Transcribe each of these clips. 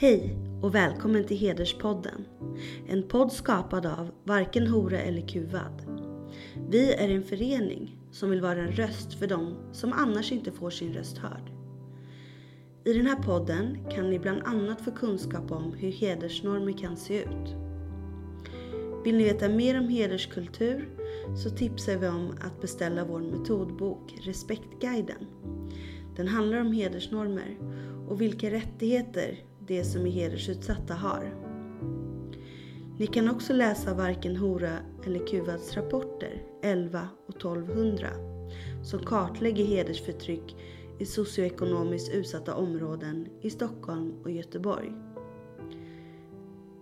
Hej och välkommen till Hederspodden. En podd skapad av Varken Hora eller Kuvad. Vi är en förening som vill vara en röst för dem som annars inte får sin röst hörd. I den här podden kan ni bland annat få kunskap om hur hedersnormer kan se ut. Vill ni veta mer om hederskultur så tipsar vi om att beställa vår metodbok Respektguiden. Den handlar om hedersnormer och vilka rättigheter de som är hedersutsatta har. Ni kan också läsa Varken Hora eller Kuvads rapporter 11 och 1200 som kartlägger hedersförtryck i socioekonomiskt utsatta områden i Stockholm och Göteborg.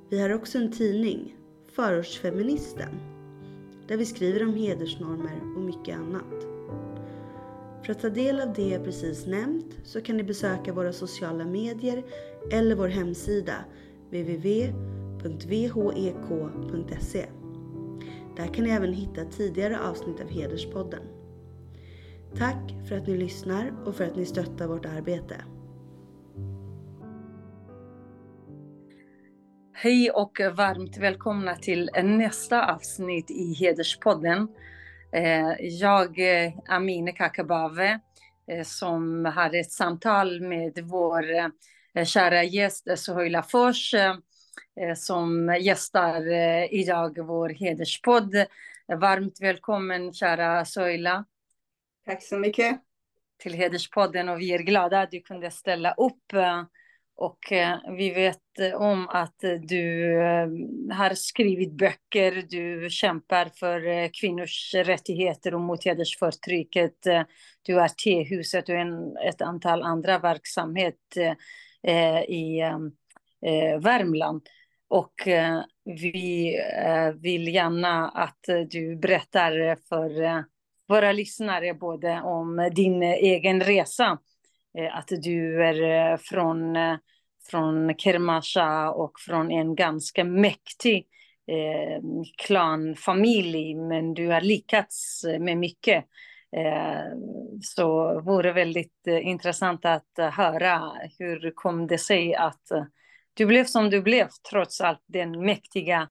Vi har också en tidning, Förortsfeministen, där vi skriver om hedersnormer och mycket annat. För att ta del av det jag precis nämnt så kan ni besöka våra sociala medier eller vår hemsida www.vhek.se. E. Där kan ni även hitta tidigare avsnitt av Hederspodden. Tack för att ni lyssnar och för att ni stöttar vårt arbete. Hej och varmt välkomna till nästa avsnitt i Hederspodden. Eh, jag, är Amine Kakabave, eh, som har ett samtal med vår eh, kära gäst Sohaila Fors, som gästar idag vår hederspodd. Varmt välkommen kära Sohaila. Tack så mycket. Till hederspodden och vi är glada att du kunde ställa upp och eh, vi vet eh, om att eh, du eh, har skrivit böcker, du kämpar för eh, kvinnors rättigheter och mot hedersförtrycket. Du har tehuset och en, ett antal andra verksamheter i Värmland. Och vi vill gärna att du berättar för våra lyssnare både om din egen resa Eh, att du är eh, från, eh, från Kermasha och från en ganska mäktig eh, klanfamilj, men du har lyckats med mycket. Eh, så vore väldigt intressant att höra hur kom det sig att du blev som du blev trots allt den mäktiga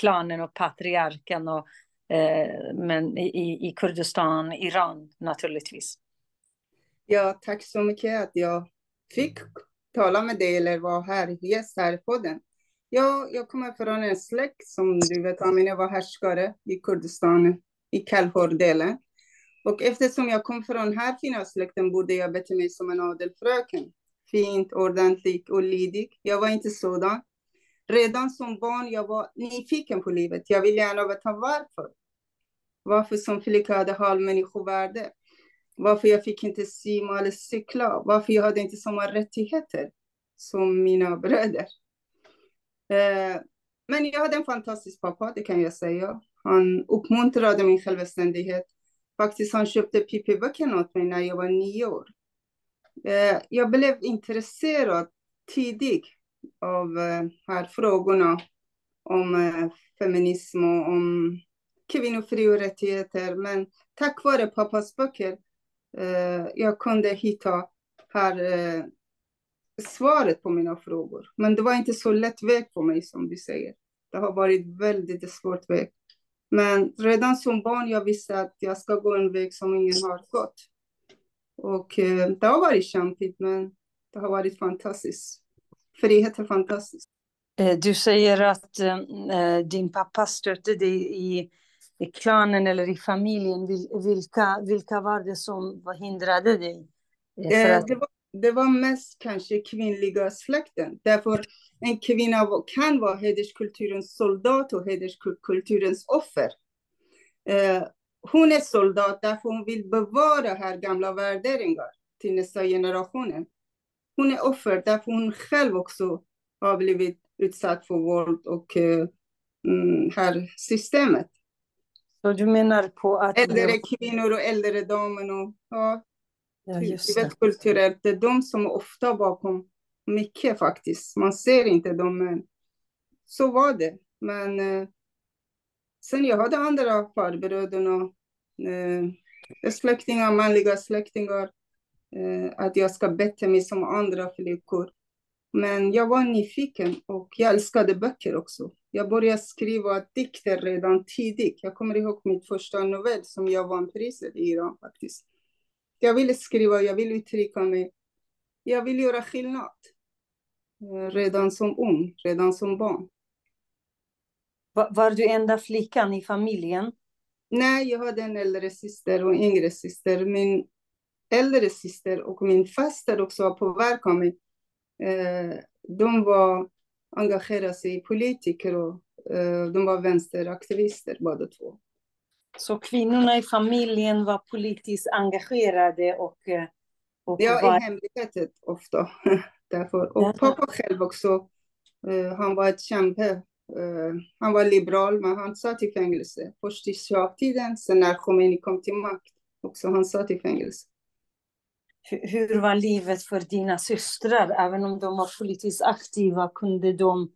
klanen och patriarken och, eh, men i, i Kurdistan, Iran naturligtvis. Ja, tack så mycket att jag fick tala med dig eller vara här, gäst här på den. Ja, jag kommer från en släkt som du vet, Amine var härskare i Kurdistan, i Kalhor-delen. Och eftersom jag kom från här fina släkten borde jag bete mig som en adelfröken. Fint, ordentligt och lydig. Jag var inte sådan. Redan som barn jag var nyfiken på livet. Jag ville gärna veta varför. Varför som flicka hade halvmänniskovärde. Varför jag fick inte simma eller cykla. Varför jag hade inte samma rättigheter som mina bröder. Eh, men jag hade en fantastisk pappa, det kan jag säga. Han uppmuntrade min självständighet. Faktiskt han köpte Pippi-böckerna åt mig när jag var nio år. Eh, jag blev intresserad tidigt av eh, här frågorna om eh, feminism och om kvinnofri och rättigheter. Men tack vare pappas böcker Eh, jag kunde hitta här eh, svaret på mina frågor. Men det var inte så lätt väg för mig som du säger. Det har varit väldigt svårt väg. Men redan som barn jag visste att jag ska gå en väg som ingen har gått. Och eh, det har varit kämpigt men det har varit fantastiskt. Frihet är fantastiskt. Eh, du säger att eh, eh, din pappa stötte dig i i klanen eller i familjen, vilka, vilka var det som hindrade dig? Eh, eh, att... Det, var, det var mest kanske kvinnliga släkten. Därför en kvinna kan vara hederskulturens soldat och hederskulturens offer. Eh, hon är soldat därför hon vill bevara här gamla värderingar till nästa generation. Hon är offer därför hon själv också har blivit utsatt för våld och mm, här systemet. Så du menar på att... Äldre kvinnor och äldre damer och ja, ja just det. kulturellt. Det är de som är ofta bakom mycket faktiskt. Man ser inte dem, men så var det. Men eh, sen jag hade andra farbröder och eh, släktingar, manliga släktingar. Eh, att jag ska bete mig som andra flickor. Men jag var nyfiken och jag älskade böcker också. Jag började skriva dikter redan tidigt. Jag kommer ihåg mitt första novell som jag vann priset i Iran faktiskt. Jag ville skriva, jag ville uttrycka mig. Jag ville göra skillnad. Eh, redan som ung, redan som barn. Var, var du enda flickan i familjen? Nej, jag hade en äldre syster och en yngre syster. Min äldre syster och min faster också har påverkat mig. Eh, de var engagerade sig i politiker och eh, de var vänsteraktivister båda två. Så kvinnorna i familjen var politiskt engagerade och... Eh, och ja, var... i hemlighet ofta. Därför. Och pappa själv också, han var ett kämpe. Han var liberal, men han satt i fängelse. Först i Shah-tiden, sen när Khomeini kom till makt, också han satt i fängelse hur var livet för dina systrar? Även om de var politiskt aktiva, kunde de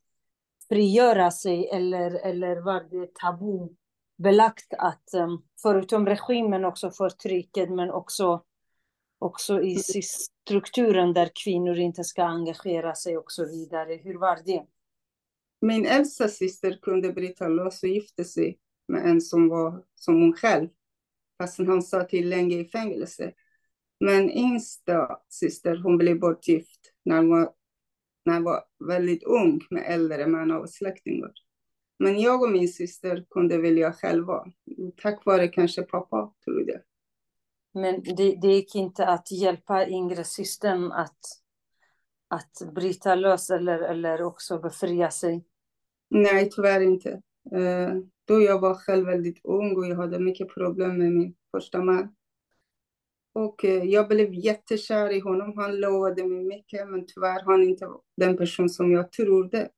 frigöra sig eller, eller var det tabubelagt att, um, förutom regimen, också förtrycket, men också, också i strukturen där kvinnor inte ska engagera sig och så vidare. Hur var det? Min äldsta syster kunde bryta loss och gifte sig med en som var som hon själv, fast han satt till länge i fängelse. Men yngsta syster, hon blev bortgift när hon var, när hon var väldigt ung med äldre män och släktingar. Men jag och min syster kunde välja själva. Tack vare kanske pappa, tror jag. Men det, det gick inte att hjälpa yngre systern att, att bryta lös eller, eller också befria sig? Nej, tyvärr inte. Eh, då jag var själv väldigt ung och jag hade mycket problem med min första man. Och eh, jag blev jättekär i honom. Han lovade mig mycket, men tyvärr han inte den person som jag trodde.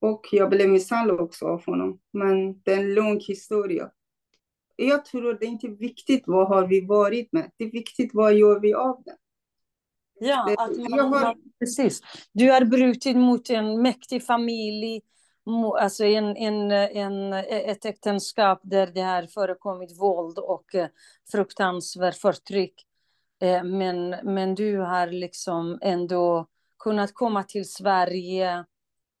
Och jag blev misshandlad också av honom. Men det är en lång historia. Jag tror det är inte viktigt vad har vi varit med. Det är viktigt vad gör vi av det. Ja, att man, har... precis. Du har brutit mot en mäktig familj, alltså en, en, en, ett äktenskap där det har förekommit våld och eh, fruktansvärt förtryck. Eh, men, men du har liksom ändå kunnat komma till Sverige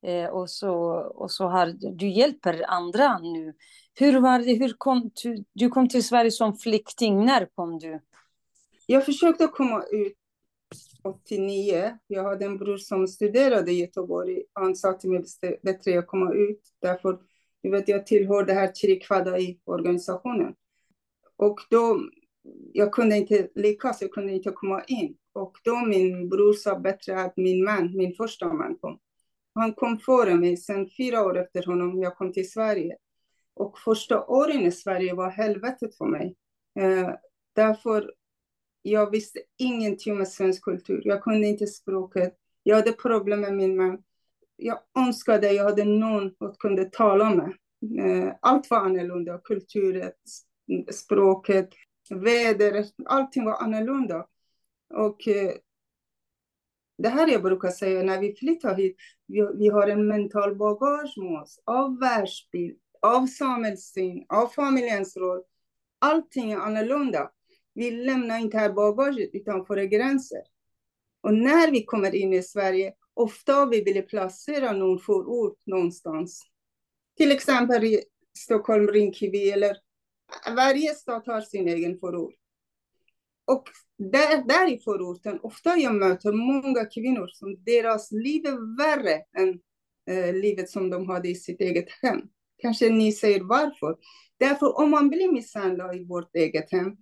eh, och så, och så har du hjälper andra nu. Hur var det, hur kom du, du kom till Sverige som flykting, när kom du? Jag försökte komma ut 89. Jag hade en bror som studerade i Göteborg. Han sa till mig att det är bättre att komma ut. Därför du vet, jag tillhör det här Chirikvada i organisationen. Och då, jag kunde inte lyckas, jag kunde inte komma in. Och då min bror sa bättre att min man, min första man kom. Han kom före mig, sen fyra år efter honom, jag kom till Sverige. Och första åren i Sverige var helvetet för mig. Eh, därför jag visste ingenting om svensk kultur. Jag kunde inte språket. Jag hade problem med min man. Jag önskade jag hade någon att kunde tala med. Eh, allt var annorlunda. Kulturen, språket, vädret. Allting var annorlunda. Och eh, det här jag brukar säga när vi flyttar hit. Vi, vi har en mental bagage med oss av världsbild, av samhällssyn, av familjens roll. Allting är annorlunda. Vi lämnar inte här bagaget utanför gränser. Och när vi kommer in i Sverige, ofta vi vill placera någon förort någonstans. Till exempel i Stockholm, Rinkeby eller varje stad har sin egen förort. Och där, där i förorten, ofta jag möter många kvinnor som deras liv är värre än eh, livet som de hade i sitt eget hem. Kanske ni säger varför? Därför om man blir misshandlad i vårt eget hem,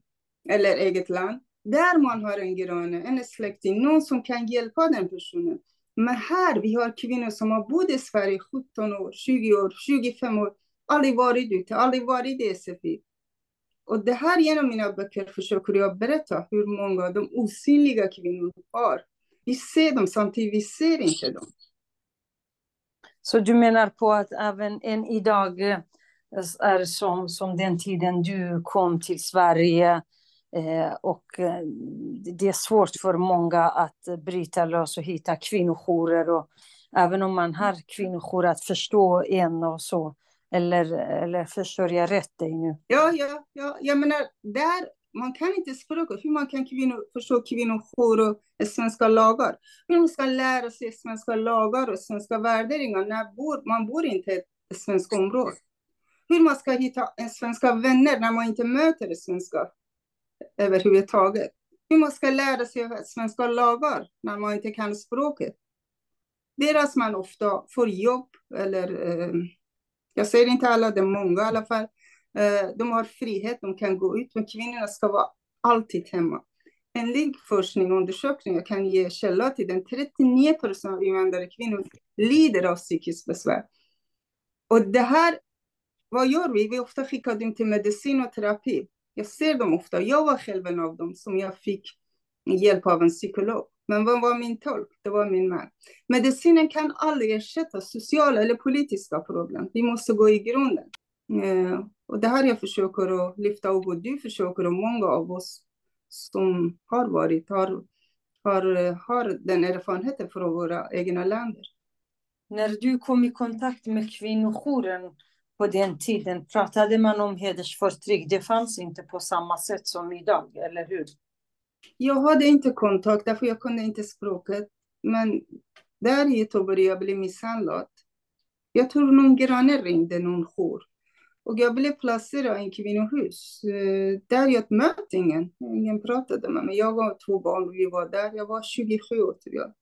eller eget land, där man har en granne, en släkting, någon som kan hjälpa den personen. Men här, vi har kvinnor som har bott i Sverige 17 år, 20 år, 25 år, aldrig varit ute, aldrig varit i SFI. Och det här genom mina böcker försöker jag berätta hur många de osynliga kvinnorna har. Vi ser dem samtidigt, vi ser inte dem. Så du menar på att även än idag eh, är som, som den tiden du kom till Sverige, Eh, och eh, det är svårt för många att bryta lös och hitta kvinnojourer. Och även om man har kvinnojourer att förstå en och så. Eller, eller förstår jag rätt dig nu? Ja, ja, ja. Jag menar, där man kan inte språket. Hur man kan kvinno, förstå kvinnojourer och svenska lagar. Hur man ska lära sig svenska lagar och svenska värderingar när bor, man bor inte i ett svenskt område. Hur man ska hitta svenska vänner när man inte möter svenska överhuvudtaget. Hur man ska lära sig svenska lagar när man inte kan språket. Deras man ofta får jobb eller eh, jag säger inte alla, det är många i alla fall. Eh, de har frihet, de kan gå ut, men kvinnorna ska vara alltid hemma. Enligt forskning och undersökningar kan ge källa till den 39 procent av invandrare kvinnor lider av psykiskt besvär. Och det här, vad gör vi? Vi ofta skickar dem till medicin och terapi. Jag ser dem ofta. Jag var själv en av dem som jag fick hjälp av en psykolog. Men vad var min tolk? Det var min man. Medicinen kan aldrig ersätta sociala eller politiska problem. Vi måste gå i grunden. Eh, och det här jag försöker att lyfta upp och du försöker och många av oss som har varit, har, har, har den erfarenheten från våra egna länder. När du kom i kontakt med kvinnojouren på den tiden, pratade man om hedersförtryck? Det fanns inte på samma sätt som idag, eller hur? Jag hade inte kontakt, därför jag kunde inte språket. Men där i Göteborg jag blev misshandlad. Jag tror någon granne ringde någon jour. Och jag blev placerad i kvinnohus. Eh, där jag mötte ingen. Ingen pratade med mig. Jag var två barn och vi var där. Jag var 27 år tror jag.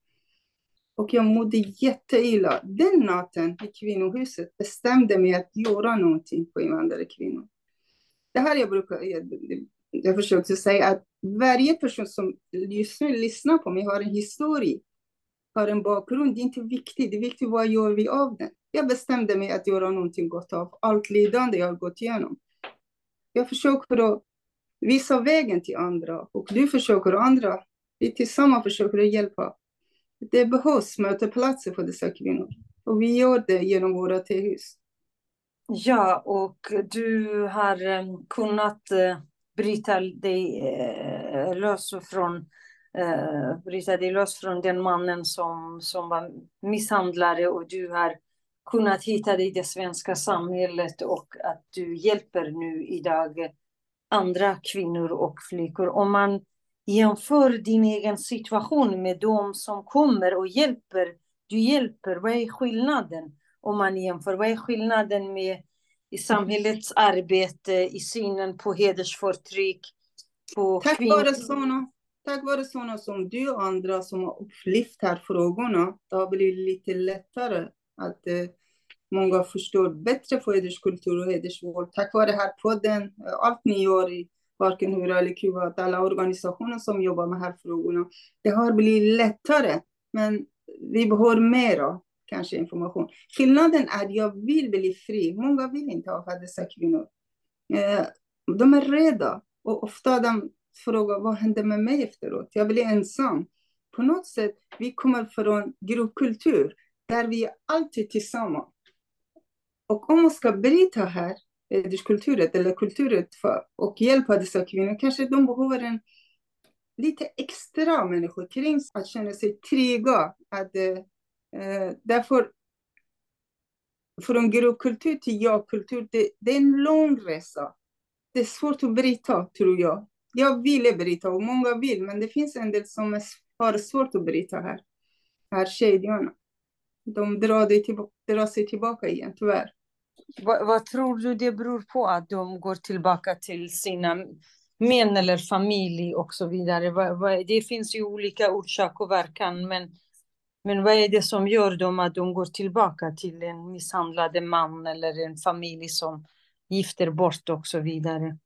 Och jag mådde jätteilla. Den natten i kvinnohuset bestämde mig att göra någonting på invandrarkvinnor. Det här jag brukar, jag, jag försökte säga att varje person som just nu lyssnar på mig har en historia, har en bakgrund. Det är inte viktigt. Det är viktigt vad gör vi av den. Jag bestämde mig att göra någonting gott av allt lidande jag har gått igenom. Jag försöker att visa vägen till andra och du försöker och andra. Vi tillsammans försöker att hjälpa. Det behövs mötesplatser för dessa kvinnor och vi gör det genom våra tehus. Ja, och du har eh, kunnat eh, bryta dig eh, lös från bryta dig lös från den mannen som, som var misshandlare och du har kunnat hitta dig i det svenska samhället och att du hjälper nu idag andra kvinnor och flickor. Om man jämför din egen situation med de som kommer och hjälper, du hjälper, vad är skillnaden? Om man jämför, vad är skillnaden med i samhällets arbete, i synen på hedersförtryck, på tack vare såna, tack vare sådana som du och andra som har upplyft här frågorna, det har blivit lite lättare att eh, många förstår bättre för hederskultur och hedersvård. Tack vare den här podden, allt ni gör i varken Hura eller Kuba, alla organisationer som jobbar med de här frågorna. Det har blivit lättare, men vi behöver mer kanske information. Skillnaden är att jag vill bli fri. Många vill inte ha dessa kvinnor. Eh, de är rädda och ofta de frågar vad händer med mig efteråt? Jag blir ensam. På något sätt, vi kommer från gruppkultur där vi är alltid tillsammans. Och om man ska bryta här, hederskulturen eller kulturen för, och hjälpa dessa kvinnor, kanske de behöver en lite extra människor kring att känna sig trygga. Att, eh, därför, från gruppkultur till jag-kultur, det, det, är en lång resa. Det är svårt att bryta, tror jag. Jag ville bryta och många vill, men det finns en del som har svårt att bryta här. Här kedjorna. De drar, det till, drar sig tillbaka igen, tyvärr. Vad, vad, tror du det beror på att de går tillbaka till sina män eller familj och så vidare? Vad, vad, det finns ju olika orsak och verkan, men, men vad är det som gör dem att de går tillbaka till en misshandlad man eller en familj som gifter bort och så vidare?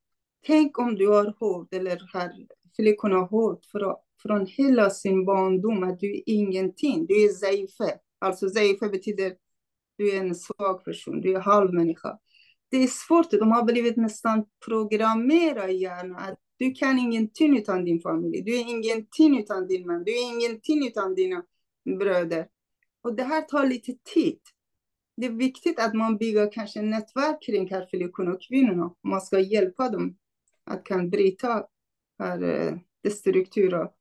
Tänk om du har hört, eller har flickorna hört från, från hela sin barndom att du är ingenting, du är zaife. Alltså zaife betyder du är en svag person, du är halvmänniska. Det är svårt, de har blivit nästan programmerade i hjärnan att du kan ingenting utan din familj, du är ingenting utan din man, du är ingenting utan dina bröder. Och det här tar lite tid. Det är viktigt att man bygger kanske nätverk kring flickorna och kvinnorna. Man ska hjälpa dem att kan bryta här, eh, det struktur och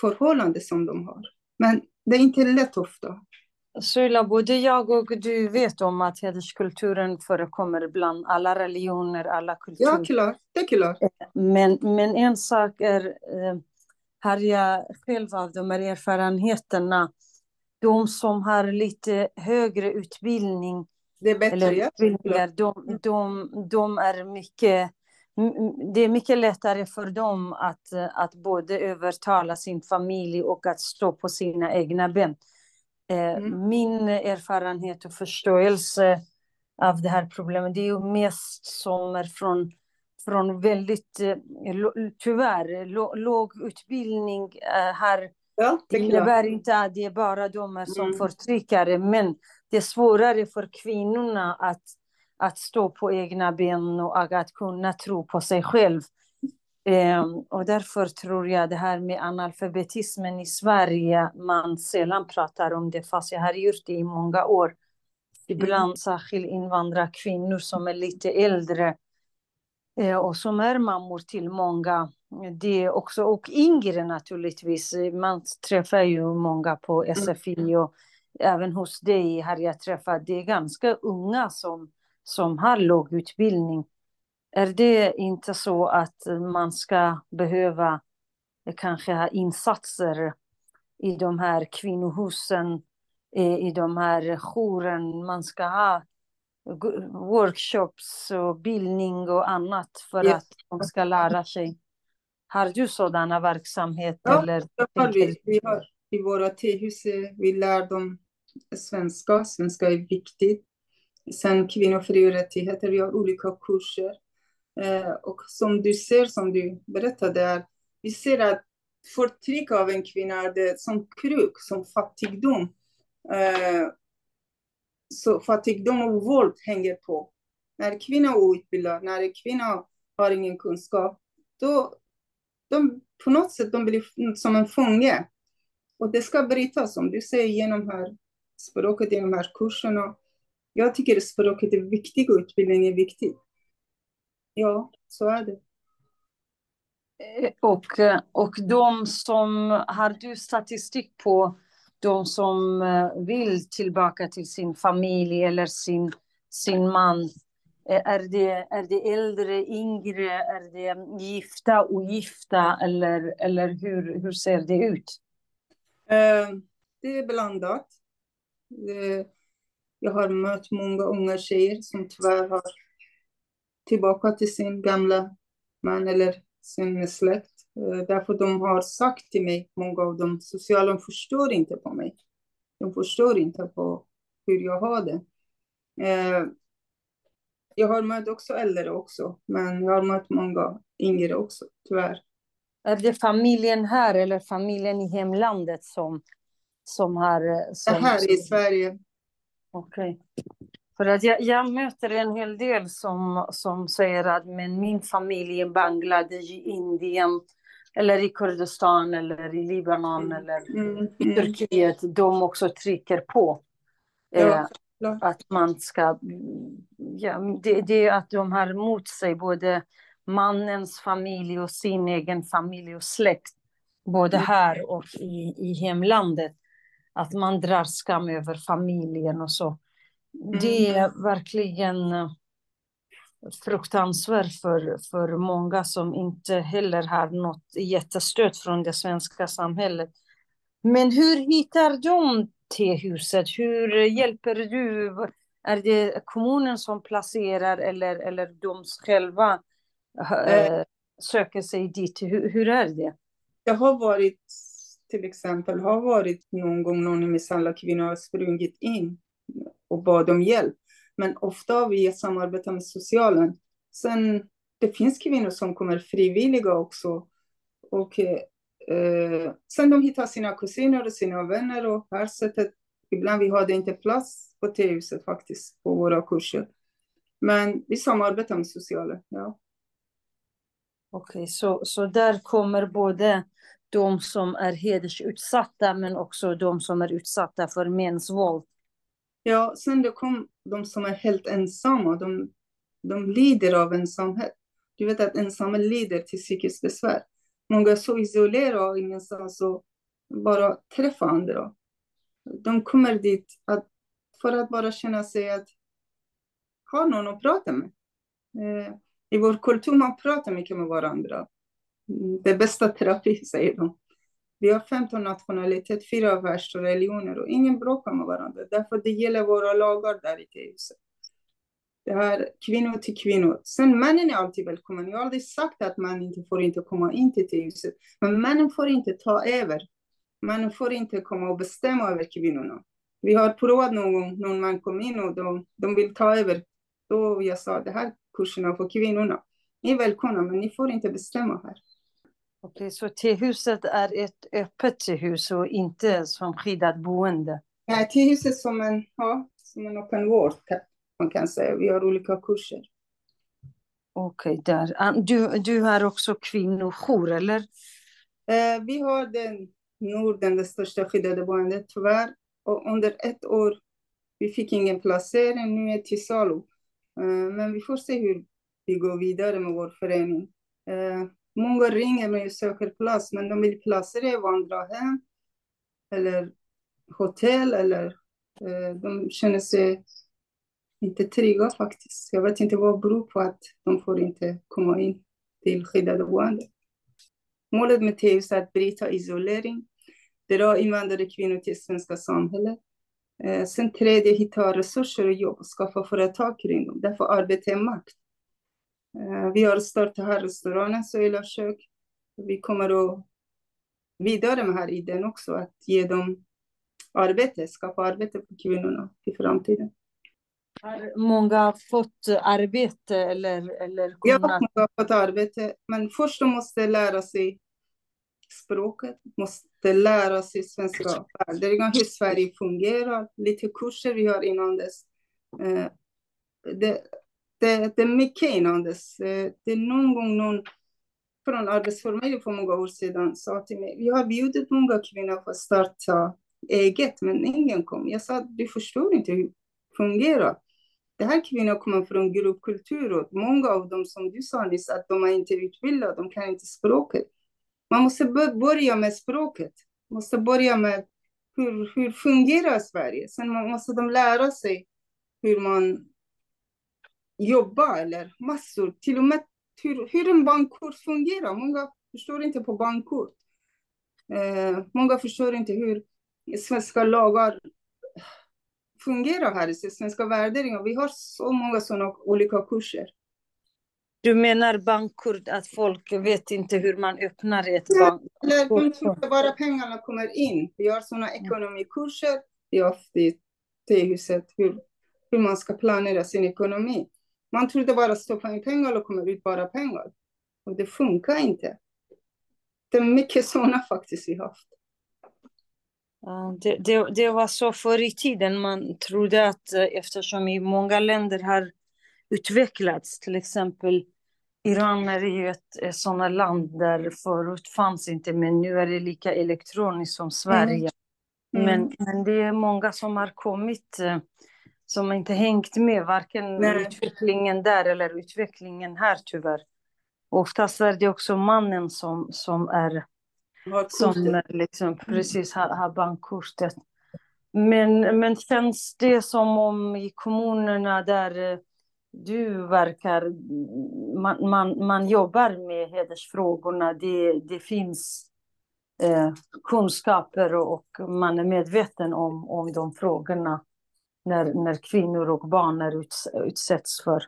förhållanden som de har. Men det är inte lätt ofta. Soila, både jag och du vet om att hederskulturen förekommer bland alla religioner, alla kulturer. Ja, klart. Det är klart. Men, men en sak är, eh, har jag själv av de här erfarenheterna, de som har lite högre utbildning, Det är bättre. eller Ja. utbildningar, de, de, de är mycket, det är mycket lättare för dem att, att både övertala sin familj och att stå på sina egna ben. Eh, Mm. Min erfarenhet och förståelse av det här problemet, det är ju mest som är från, från väldigt, eh, tyvärr, låg utbildning eh, har Ja, det det innebär inte att det är bara de är som Mm. förtryckare, men det är svårare för kvinnorna att, att stå på egna ben och att kunna tro på sig själv. Ehm, och därför tror jag det här med analfabetismen i Sverige, man sällan pratar om det, fast jag har gjort det i många år. Ibland särskilt invandrarkvinnor som är lite äldre eh, och som är mammor till många. Det också, och yngre naturligtvis. Man träffar ju många på SFI och även hos dig har jag träffat. Det är ganska unga som, som har låg utbildning. Är det inte så att man ska behöva eh, kanske ha insatser i de här kvinnohusen, eh, i de här jouren, man ska ha workshops och bildning och annat för Ja. att de ska lära sig. Har du sådana verksamheter? Ja, eller vi. vi har, I våra tehus, eh, vi lär dem svenska. Svenska är viktigt. Sen kvinnor och fri och rättigheter, vi har olika kurser. Eh, och som du ser, som du berättade, är, vi ser att förtryck av en kvinna är det som kruk, som fattigdom. Eh, så fattigdom och våld hänger på. När kvinnan är outbildad, när en kvinna har ingen kunskap, då de, på något sätt de blir som en fånge. Och det ska brytas, som du säger, genom här språket, genom här kurserna. Jag tycker språket är viktigt och utbildning är viktigt. Ja, så är det. Eh, Och, eh, och de som, har du statistik på de som eh, vill tillbaka till sin familj eller sin, sin man? Är det, är det äldre, yngre, är det gifta, ogifta eller, eller hur, hur ser det ut? Det är blandat. Jag har mött många unga tjejer som tyvärr har tillbaka till sin gamla man eller sin släkt. Eh, Därför de har sagt till mig, många av dem, sociala, de förstår inte på mig. De förstår inte på hur jag har det. Eh, Jag har mött också äldre också, men jag har mött många yngre också, tyvärr. Är det familjen här eller familjen i hemlandet som, som har... eh, Som, här i Sverige, Okej. För att jag, jag möter en hel del som, som säger att men min familj i Bangladesh, i Indien eller i Kurdistan eller i Libanon eller mm, i mm, Turkiet, de också trycker på eh, ja, klart. att man ska... Ja, det, det är att de har mot sig både mannens familj och sin egen familj och släkt, både Mm. här och i, i hemlandet. Att man drar skam över familjen och så. Det Mm. är verkligen eh, fruktansvärt för, för många som inte heller har något jättestöd från det svenska samhället. Men hur hittar de till huset? Hur hjälper du? Är det kommunen som placerar eller, eller de själva eh, söker sig dit? Hur, hur är det? Jag har varit, till exempel, har varit någon gång någon misshandlad kvinna har sprungit in och bad om hjälp. Men ofta har vi samarbetat med socialen. Sen, det finns kvinnor som kommer frivilliga också. Och eh, sen de hittar sina kusiner och sina vänner och här sättet. Ibland vi hade inte plats på T-huset faktiskt, på våra kurser. Men vi samarbetar med socialen, ja. Okej, så, så där kommer både de som är hedersutsatta men också de som är utsatta för mäns våld. Ja, sen det kom de som är helt ensamma. De, de lider av ensamhet. Du vet att ensamma lider till psykiskt besvär. Många är så isolerade och ingenstans och bara träffa andra. de kommer dit att, för att bara känna sig att ha någon att prata med. Eh, I vår kultur man pratar mycket med varandra. Det bästa terapi, säger de. Vi har 15 nationaliteter, fyra världsreligioner och ingen bråkar med varandra. Därför det gäller våra lagar där i huset. Det här kvinnor till kvinnor. Sen männen är alltid välkomna. Jag har aldrig sagt att man inte får inte komma in till huset. Men männen får inte ta över. Männen får inte komma och bestämma över kvinnorna. Vi har provat någon gång, någon man kom in och de, de vill ta över. Då jag sa, det här kurserna för kvinnorna. Ni är välkomna, men ni får inte bestämma här. Okej, så tehuset är ett öppet tehus och inte som skyddat boende? Nej, tehuset som en, ja, som en open vård man kan säga. Vi har olika kurser. Okej, okay, där. Du, du har också kvinnojour, eller? Eh, vi har den Norden, det största skyddade boendet, tyvärr. Och under ett år, vi fick ingen placering, nu är till salu. Eh, men vi får se hur vi går vidare med vår förening. Eh, många ringer mig och söker plats, men de vill placera i vandrarhem eller hotell eller eh, de känner sig inte trygga faktiskt. Jag vet inte vad det beror på att de får inte komma in till skyddade boende. Målet med TUS är att bryta isolering, dra invandrade kvinnor till svenska samhället. Eh, sen tredje, hitta resurser och jobb skaffa företag kring dem. Därför arbete är makt. Eh, vi har startat här restaurangen Söjla kök. Vi kommer att vidare med här idén också, att ge dem arbete, skapa arbete för kvinnorna i framtiden. Har många fått arbete eller, eller. Ja, många har fått arbete, men först de måste lära sig språket, måste lära sig svenska värderingar, hur Sverige fungerar, lite kurser vi har innan dess. Eh, det, det, det är mycket innan dess. Eh, det är någon gång någon från Arbetsförmedlingen för många år sedan sa till mig, vi har bjudit många kvinnor för att starta eget, men ingen kom. Jag sa, du förstår inte hur det fungerar. De här kvinnorna kommer från gruppkultur och många av dem som du sa nyss, att de är inte utbildade, de kan inte språket. Man måste börja med språket, man måste börja med hur, hur fungerar Sverige? Sen måste de lära sig hur man jobbar eller massor, till och med hur, hur en bankkort fungerar. Många förstår inte på bankkort. Eh, många förstår inte hur svenska lagar fungerar här svenska värderingar. Vi har så många sådana olika kurser. Du menar bankkort, att folk vet inte hur man öppnar ett bankkort? Eller de tror bara pengarna kommer in. Vi har sådana ekonomikurser. Vi har haft i T-huset hur, hur man ska planera sin ekonomi. Man trodde bara stoppa in pengar och kommer ut bara pengar. Och det funkar inte. Det är mycket sådana faktiskt vi haft. Det, det, det, var så förr i tiden. Man trodde att eh, eftersom i många länder har utvecklats, till exempel Iran är ju ett, ett sådant land där förut fanns inte, men nu är det lika elektroniskt som Sverige. Mm. Mm. Men, men det är många som har kommit eh, som inte hängt med, varken Nej. utvecklingen där eller utvecklingen här tyvärr. Oftast är det också mannen som, som är som liksom precis har, har bankkortet. Men, men känns det som om i kommunerna där eh, du verkar, man, man, man jobbar med hedersfrågorna, det, det finns eh, kunskaper och man är medveten om, om de frågorna när, när kvinnor och barn är uts, utsätts för.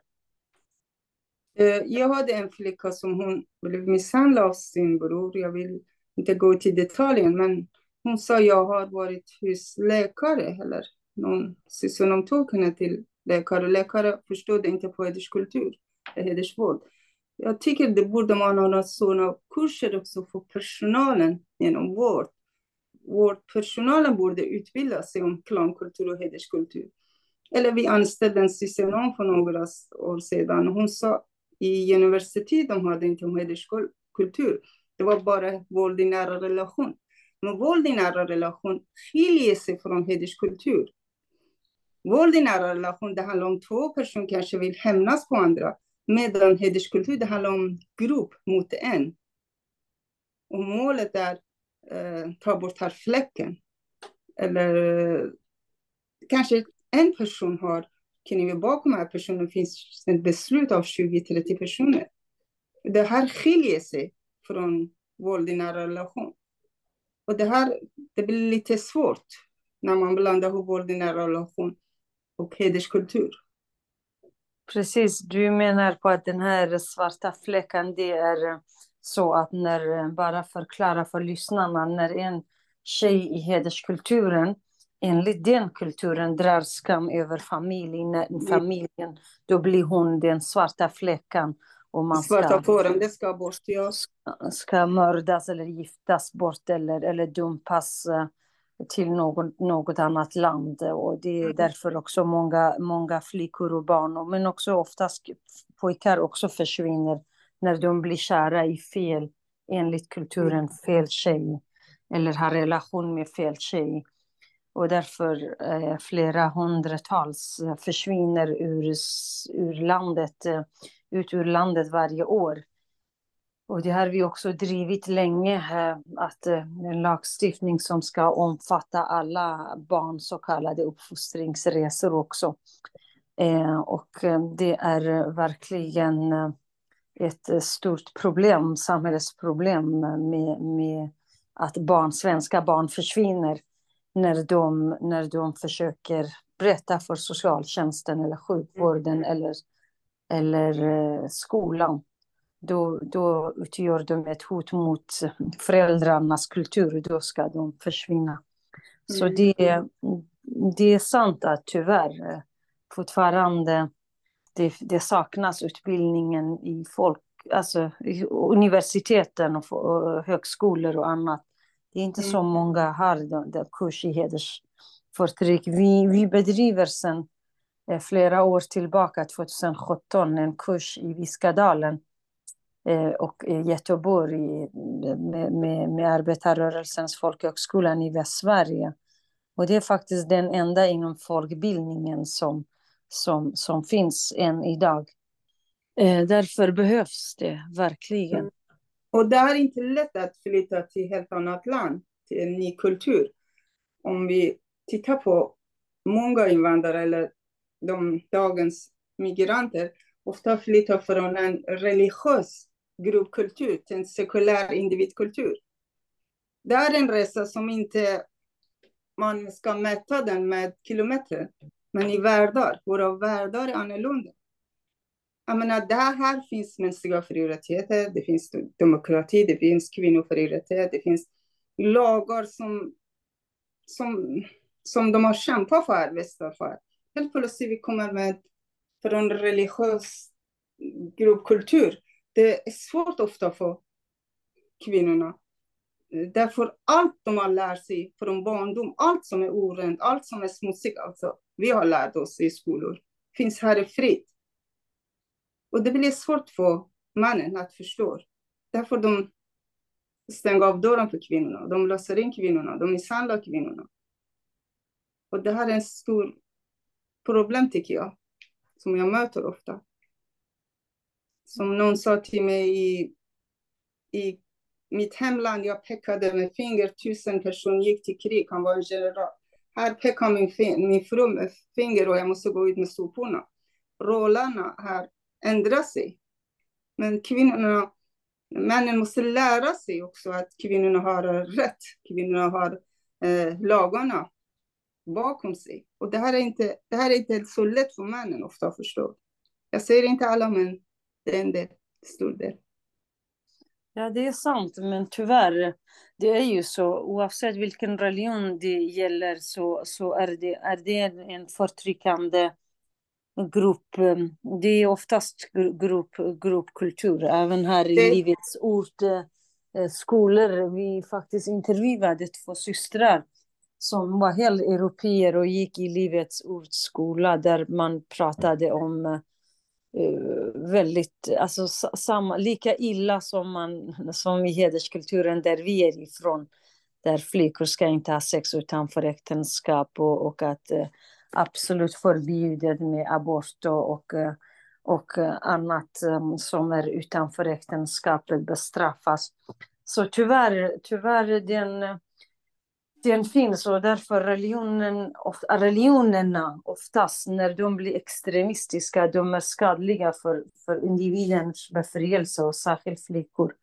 Eh, jag hade en flicka som hon blev misshandlad av sin bror. Jag vill inte gå till detaljen, men hon sa jag har varit husläkare eller någon syster tog henne till läkare. Läkare förstod inte på hederskultur, eh, hedersvård. Jag tycker det borde man ha sådana kurser också för personalen inom vård. Vårdpersonalen borde utbilda sig om klankultur och hederskultur. Eller vi anställde en socionom för några år sedan. Hon sa i universitet de hade inte om hederskultur. Det var bara våld i nära relation. Men våld i nära relation skiljer sig från hederskultur. Våld i nära relation, det handlar om två personer kanske vill hämnas på andra. Medan hederskultur, det handlar om grupp mot en. Och målet är eh, ta bort här fläcken. eller eh, kanske en person har kniven bakom den här personen finns ett beslut av 20-30 personer. Det här skiljer sig från våld i nära relation. Och det här det blir lite svårt när man blandar ihop våld i nära relation och hederskultur. Precis, du menar på att den här svarta fläcken, det är så att när, bara förklara för lyssnarna, när en tjej i hederskulturen enligt den kulturen drar skam över familjen, mm. familjen då blir hon den svarta fläcken. Och man ska, svarta fåren, det ska bort, ja. Ska mördas eller giftas bort eller, eller dumpas eh, till något, något annat land. Och det är mm. därför också många, många flickor och barn, men också oftast pojkar också försvinner när de blir kära i fel, enligt kulturen, mm. fel tjej. Eller har relation med fel tjej. Och därför eh, flera hundratals försvinner ur, ur landet, eh, ut ur landet varje år. Och det har vi också drivit länge, eh, att eh, en lagstiftning som ska omfatta alla barn, så kallade uppfostringsresor också. Eh, och det är verkligen ett stort problem, samhällsproblem med, med att barn, svenska barn försvinner när de, när de försöker berätta för socialtjänsten eller sjukvården mm. eller, eller skolan då, då utgör de ett hot mot föräldrarnas kultur. Då ska de försvinna. Mm. Så det, det är sant att tyvärr fortfarande det, det saknas utbildningen i folk, alltså i universiteten och, och högskolor och annat. Det är inte mm. så många har den, den kurs i hedersförtryck. Vi, vi bedriver sedan eh, flera år tillbaka, 2017, en kurs i Viskadalen Eh, och i Göteborg med, med, med arbetarrörelsens folkhögskolan i Västsverige. Och det är faktiskt den enda inom folkbildningen som, som, som finns än idag. Eh, därför behövs det verkligen. Mm. Och det är inte lätt att flytta till ett helt annat land, till en ny kultur. Om vi tittar på många invandrare eller de dagens migranter, ofta flyttar från en religiös gruppkultur till en sekulär individkultur. Det är en resa som inte man ska mäta den med kilometer, men i världar. Våra världar är annorlunda. Jag menar, där här finns mänskliga fri och rättigheter, det finns demokrati, det finns kvinnofri rättigheter, det finns lagar som, som, som de har kämpat för, västar för. Helt plötsligt vi kommer med från religiös gruppkultur det är svårt ofta för kvinnorna. Därför allt de har lärt sig från barndom, allt som är orent, allt som är smutsigt, alltså, vi har lärt oss i skolor, finns här i fritt. Och det blir svårt för mannen att förstå. Därför de stänger av dörren för kvinnorna, de låser in kvinnorna, de misshandlar kvinnorna. Och det här är ett stort problem tycker jag, som jag möter ofta. Som någon sa till mig i, i mitt hemland, jag pekade med finger, tusen personer gick till krig, han var en general. Här pekar min, min fru med finger och jag måste gå ut med soporna. Rollerna här ändrar sig. Men kvinnorna, männen måste lära sig också att kvinnorna har rätt. Kvinnorna har eh, lagarna bakom sig. Och det här, är inte, det här är inte så lätt för männen ofta att förstå. Jag säger inte alla män det är en del, stor del. Ja, det är sant, men tyvärr, det är ju så, oavsett vilken religion det gäller så, så är, det, är det en förtryckande grupp. Det är oftast grupp, gruppkultur, även här i det... Livets Ord eh, skolor. Vi faktiskt intervjuade två systrar som var helt europeer och gick i Livets Ords skola där man pratade om Eh, Eh, väldigt, alltså samma, lika illa som, man, som i hederskulturen där vi är ifrån. Där flickor ska inte ha sex utanför äktenskap och, och att eh, absolut förbjudet med abort och, och, eh, eh, annat um, som är utanför äktenskapet bestraffas. Så tyvärr, tyvärr den den finns och därför religionen, religionerna oftast när de blir extremistiska, de är skadliga för, för individens befrielse och särskilt flickor.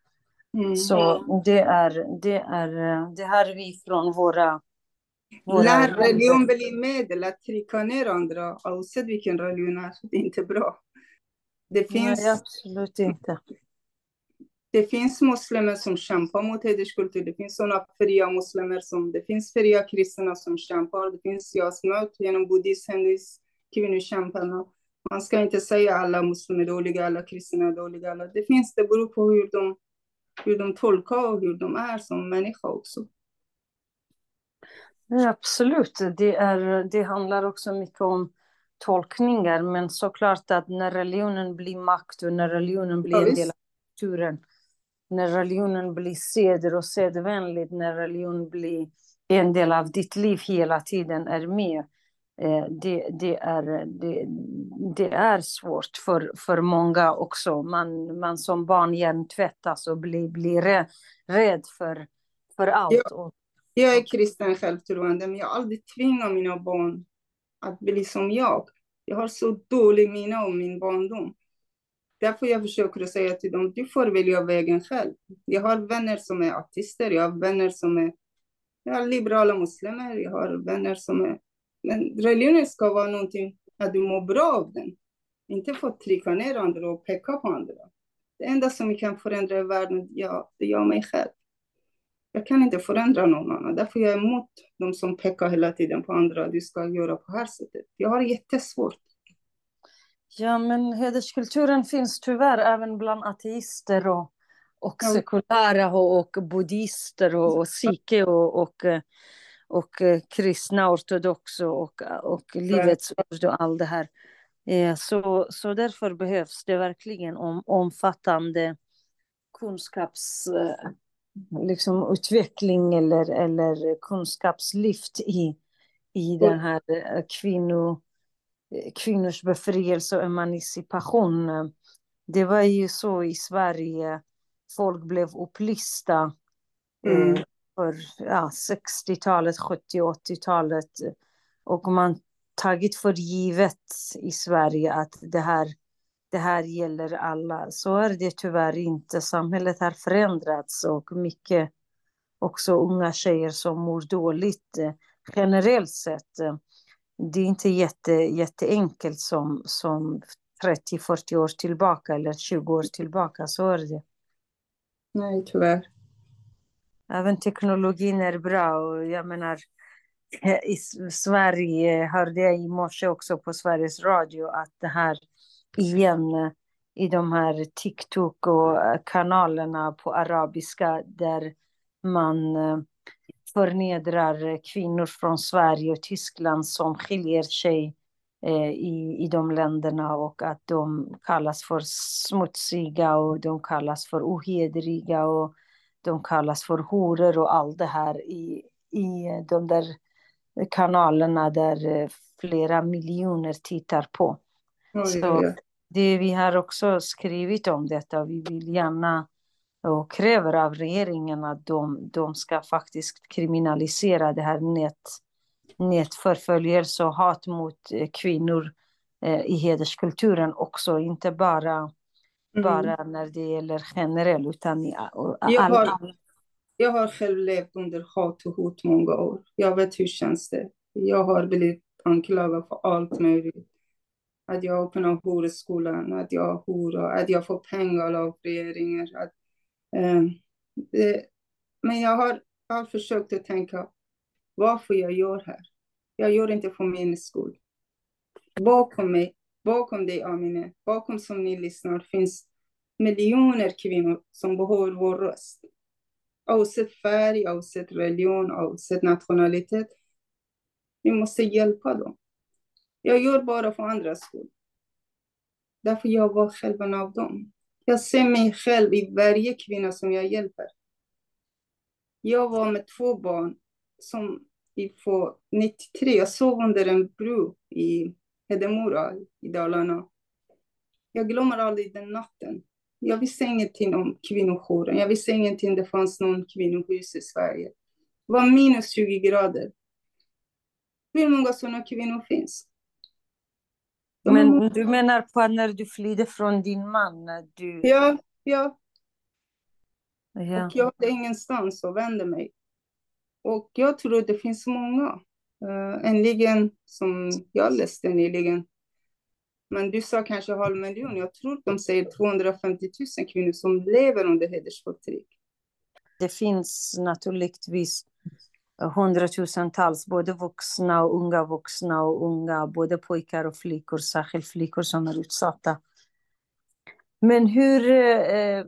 Mm. Så det är, det är, det har vi från våra... våra När religion blir medel att trycka ner andra, oavsett vilken religion är, det är inte bra. Det finns... Nej, absolut inte. Det finns muslimer som kämpar mot hederskultur. Det finns sådana fria muslimer som, det finns fria kristna som kämpar. Det finns jag mött genom buddhism, hinduism, kvinnokämparna. Man ska inte säga alla muslimer är dåliga, alla kristna är dåliga. Alla. Det finns, det beror på hur de, hur de tolkar och hur de är som människa också. Ja, absolut, det, är, det handlar också mycket om tolkningar, men såklart att när religionen blir makt och när religionen blir en del av kulturen, när religionen blir seder och sedvänligt, när religion blir en del av ditt liv hela tiden är med. Eh, det, det, är, det, det är svårt för, för många också. Man, man som barn hjärntvättas och blir, blir rädd för, för allt. Jag, jag är kristen självtroende, men jag har aldrig tvingat mina barn att bli som jag. Jag har så dålig minne om min barndom. Därför jag försöker säga till dem, du får välja vägen själv. Jag har vänner som är artister, jag har vänner som är jag har liberala muslimer, jag har vänner som är... Men religionen ska vara någonting att du mår bra av den. Inte få trycka ner andra och peka på andra. Det enda som kan förändra världen, ja, det är jag mig själv. Jag kan inte förändra någon annan. Därför är jag emot de som pekar hela tiden på andra. Du ska göra på det här sättet. Jag har jättesvårt. Ja, men hederskulturen finns tyvärr även bland ateister och, och ja. sekulära och, och buddhister och, och sikhe och, och, och eh, kristna ortodoxa och, och Livets ord och allt det här. Ja, så, så därför behövs det verkligen om, omfattande kunskaps eh, liksom, utveckling eller, eller kunskapslyft i, i den här eh, kvinno kvinnors befrielse och emancipation. Det var ju så i Sverige, folk blev upplysta mm. eh, för ja, 60-talet, 70 80-talet. Och man tagit för givet i Sverige att det här, det här gäller alla. Så är det tyvärr inte. Samhället har förändrats och mycket också unga tjejer som mår dåligt eh, generellt sett det är inte jätte, jätteenkelt som, som 30-40 år tillbaka eller 20 år tillbaka, så är det. Nej, tyvärr. Även teknologin är bra och jag menar, i Sverige hörde jag i morse också på Sveriges Radio att det här igen i de här TikTok och kanalerna på arabiska där man förnedrar kvinnor från Sverige och Tyskland som skiljer sig eh, i, i de länderna och att de kallas för smutsiga och de kallas för ohedriga och de kallas för horor och allt det här i, i de där kanalerna där eh, flera miljoner tittar på. Oj, Så det, vi har också skrivit om detta och vi vill gärna och kräver av regeringen att de, de ska faktiskt kriminalisera det här nät, nätförföljelse och hat mot eh, kvinnor eh, i hederskulturen också, inte bara, mm. bara när det gäller generellt, utan i all, jag, har, jag har själv levt under hat och hot många år. Jag vet hur känns det. Jag har blivit anklagad för allt möjligt. Att jag öppnar horskolan, att jag horar, att jag får pengar av regeringen, att Ehm, men jag har, jag har försökt att tänka varför jag gör här. Jag gör inte för min skull. Bakom mig, bakom dig Amine, bakom som ni lyssnar finns miljoner kvinnor som behöver vår röst. Oavsett färg, oavsett religion, oavsett nationalitet. Vi måste hjälpa dem. Jag gör bara för andras skull. Därför jag var själv en av dem. Jag ser mig själv i varje kvinna som jag hjälper. Jag var med två barn som i 93, jag sov under en bro i Hedemora i Dalarna. Jag glömmer aldrig den natten. Jag visste ingenting om kvinnojouren. Jag visste ingenting det fanns någon kvinnohus i Sverige. Det var minus 20 grader. Hur många sådana kvinnor finns? Men du menar på att när du flydde från din man? Du... Ja, ja. Ja. Och jag hade ingenstans att vända mig. Och jag tror det finns många. Uh, nyligen, som jag läste nyligen. Men du sa kanske halv miljon. Jag tror de säger 250 000 kvinnor som lever under hedersförtryck. Det finns naturligtvis hundratusentals, både vuxna och unga vuxna och unga, både pojkar och flickor, särskilt flickor som är utsatta. Men hur, eh,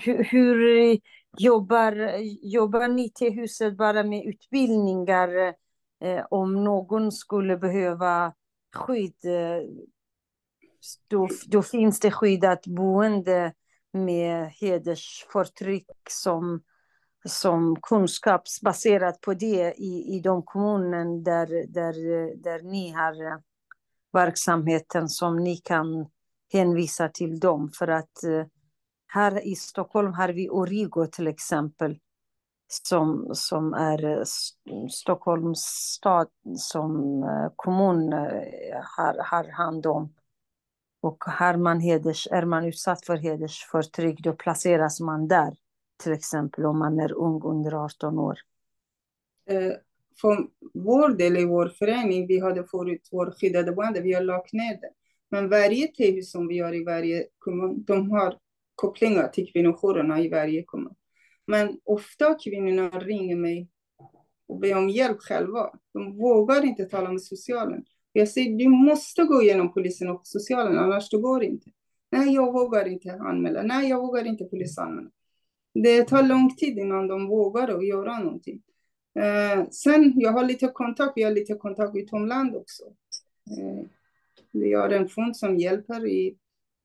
hur, hur, jobbar, jobbar ni till huset bara med utbildningar eh, om någon skulle behöva skydd? Eh, då, då finns det skyddat boende med hedersförtryck som som kunskapsbaserat på det i, i de kommuner där, där, där ni har eh, verksamheten som ni kan hänvisa till dem. För att eh, här i Stockholm har vi Origo till exempel som, som är eh, Stockholms stad som kommun har, har hand om. Och har man heders, är man utsatt för hedersförtryck då placeras man där till exempel om man är ung under 18 år? Eh, för vår del i vår förening, vi hade förut vår skyddade boende, vi har lagt ner det. Men varje TV som vi gör i varje kommun, de har kopplingar till kvinnojourerna i varje kommun. Men ofta kvinnorna ringer mig och ber om hjälp själva. De vågar inte tala med socialen. Jag säger, du måste gå igenom polisen och socialen, annars det går inte. Nej, jag vågar inte anmäla. Nej, jag vågar inte polisanmäla. Det tar lång tid innan de vågar att göra någonting. Eh, sen, jag har lite kontakt, vi har lite kontakt utomlands också. Eh, vi har en fond som hjälper i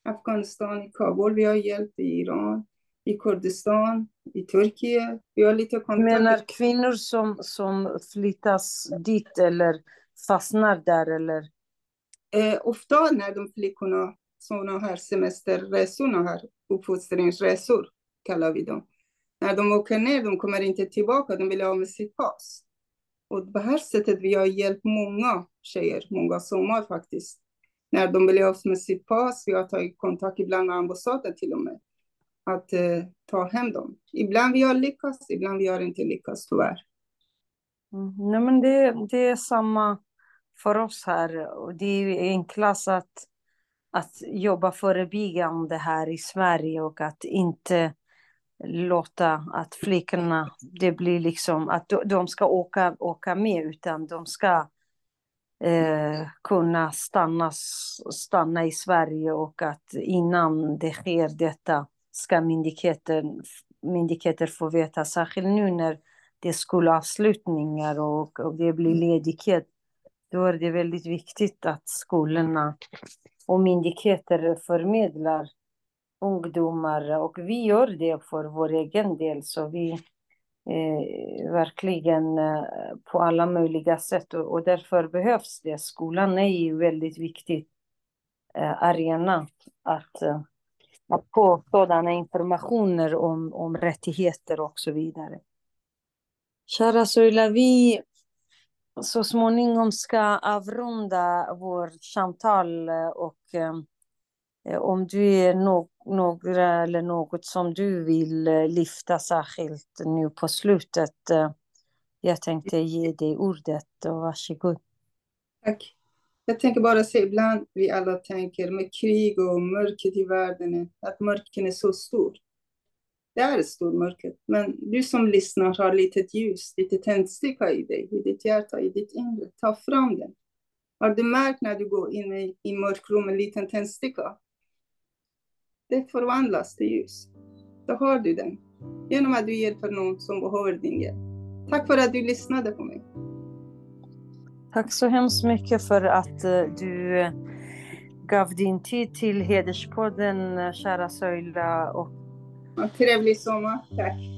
Afghanistan, i Kabul, vi har hjälpt i Iran, i Kurdistan, i Turkiet. Vi har lite kontakt. Menar kvinnor som, som flyttas dit eller fastnar där eller? Eh, ofta när de flickorna, sådana här semesterresorna här, uppfostringsresor, kallar vi dem. När de åker ner, de kommer inte tillbaka, de vill ha med sitt pass. Och på det här sättet vi har hjälpt många tjejer, många sommar faktiskt. När de vill ha med sitt pass, vi har tagit kontakt ibland med ambassaden till och med. Att eh, ta hem dem. Ibland vi har lyckats, ibland vi har inte lyckats tyvärr. Mm, nej men det, det är samma för oss här. Och det är enklast att, att jobba förebyggande här i Sverige och att inte låta att flickorna, det blir liksom att de ska åka, åka med utan de ska eh, kunna stanna, stanna i Sverige och att innan det sker detta ska myndigheten, myndigheter få veta, särskilt nu när det är skolavslutningar och, och det blir ledighet, då är det väldigt viktigt att skolorna och myndigheter förmedlar ungdomar och vi gör det för vår egen del så vi eh, verkligen eh, på alla möjliga sätt och, och, därför behövs det. Skolan är ju väldigt viktig eh, arena att, eh, att få sådana informationer om, om rättigheter och så vidare. Kära Soila, vi så småningom ska avrunda vårt samtal eh, och eh, Eh, om du är no några eller något som du vill eh, lyfta särskilt nu på slutet. Eh, jag tänkte ge dig ordet och varsågod. Tack. Jag tänker bara säga ibland vi alla tänker med krig och mörkret i världen, att mörkret är så stort. Det är ett stort mörker, men du som lyssnar har lite ljus, lite tändsticka i dig, i ditt hjärta, i ditt inre. Ta fram den. Har du märkt när du går in i, i mörkrum en liten tändsticka? Det förvandlas till ljus. Då har du den. Genom att du hjälper någon som behöver din hjälp. Tack för att du lyssnade på mig. Tack så hemskt mycket för att eh, du eh, gav din tid till Hederspodden, eh, kära Söjla. Och... trevlig sommar. Tack.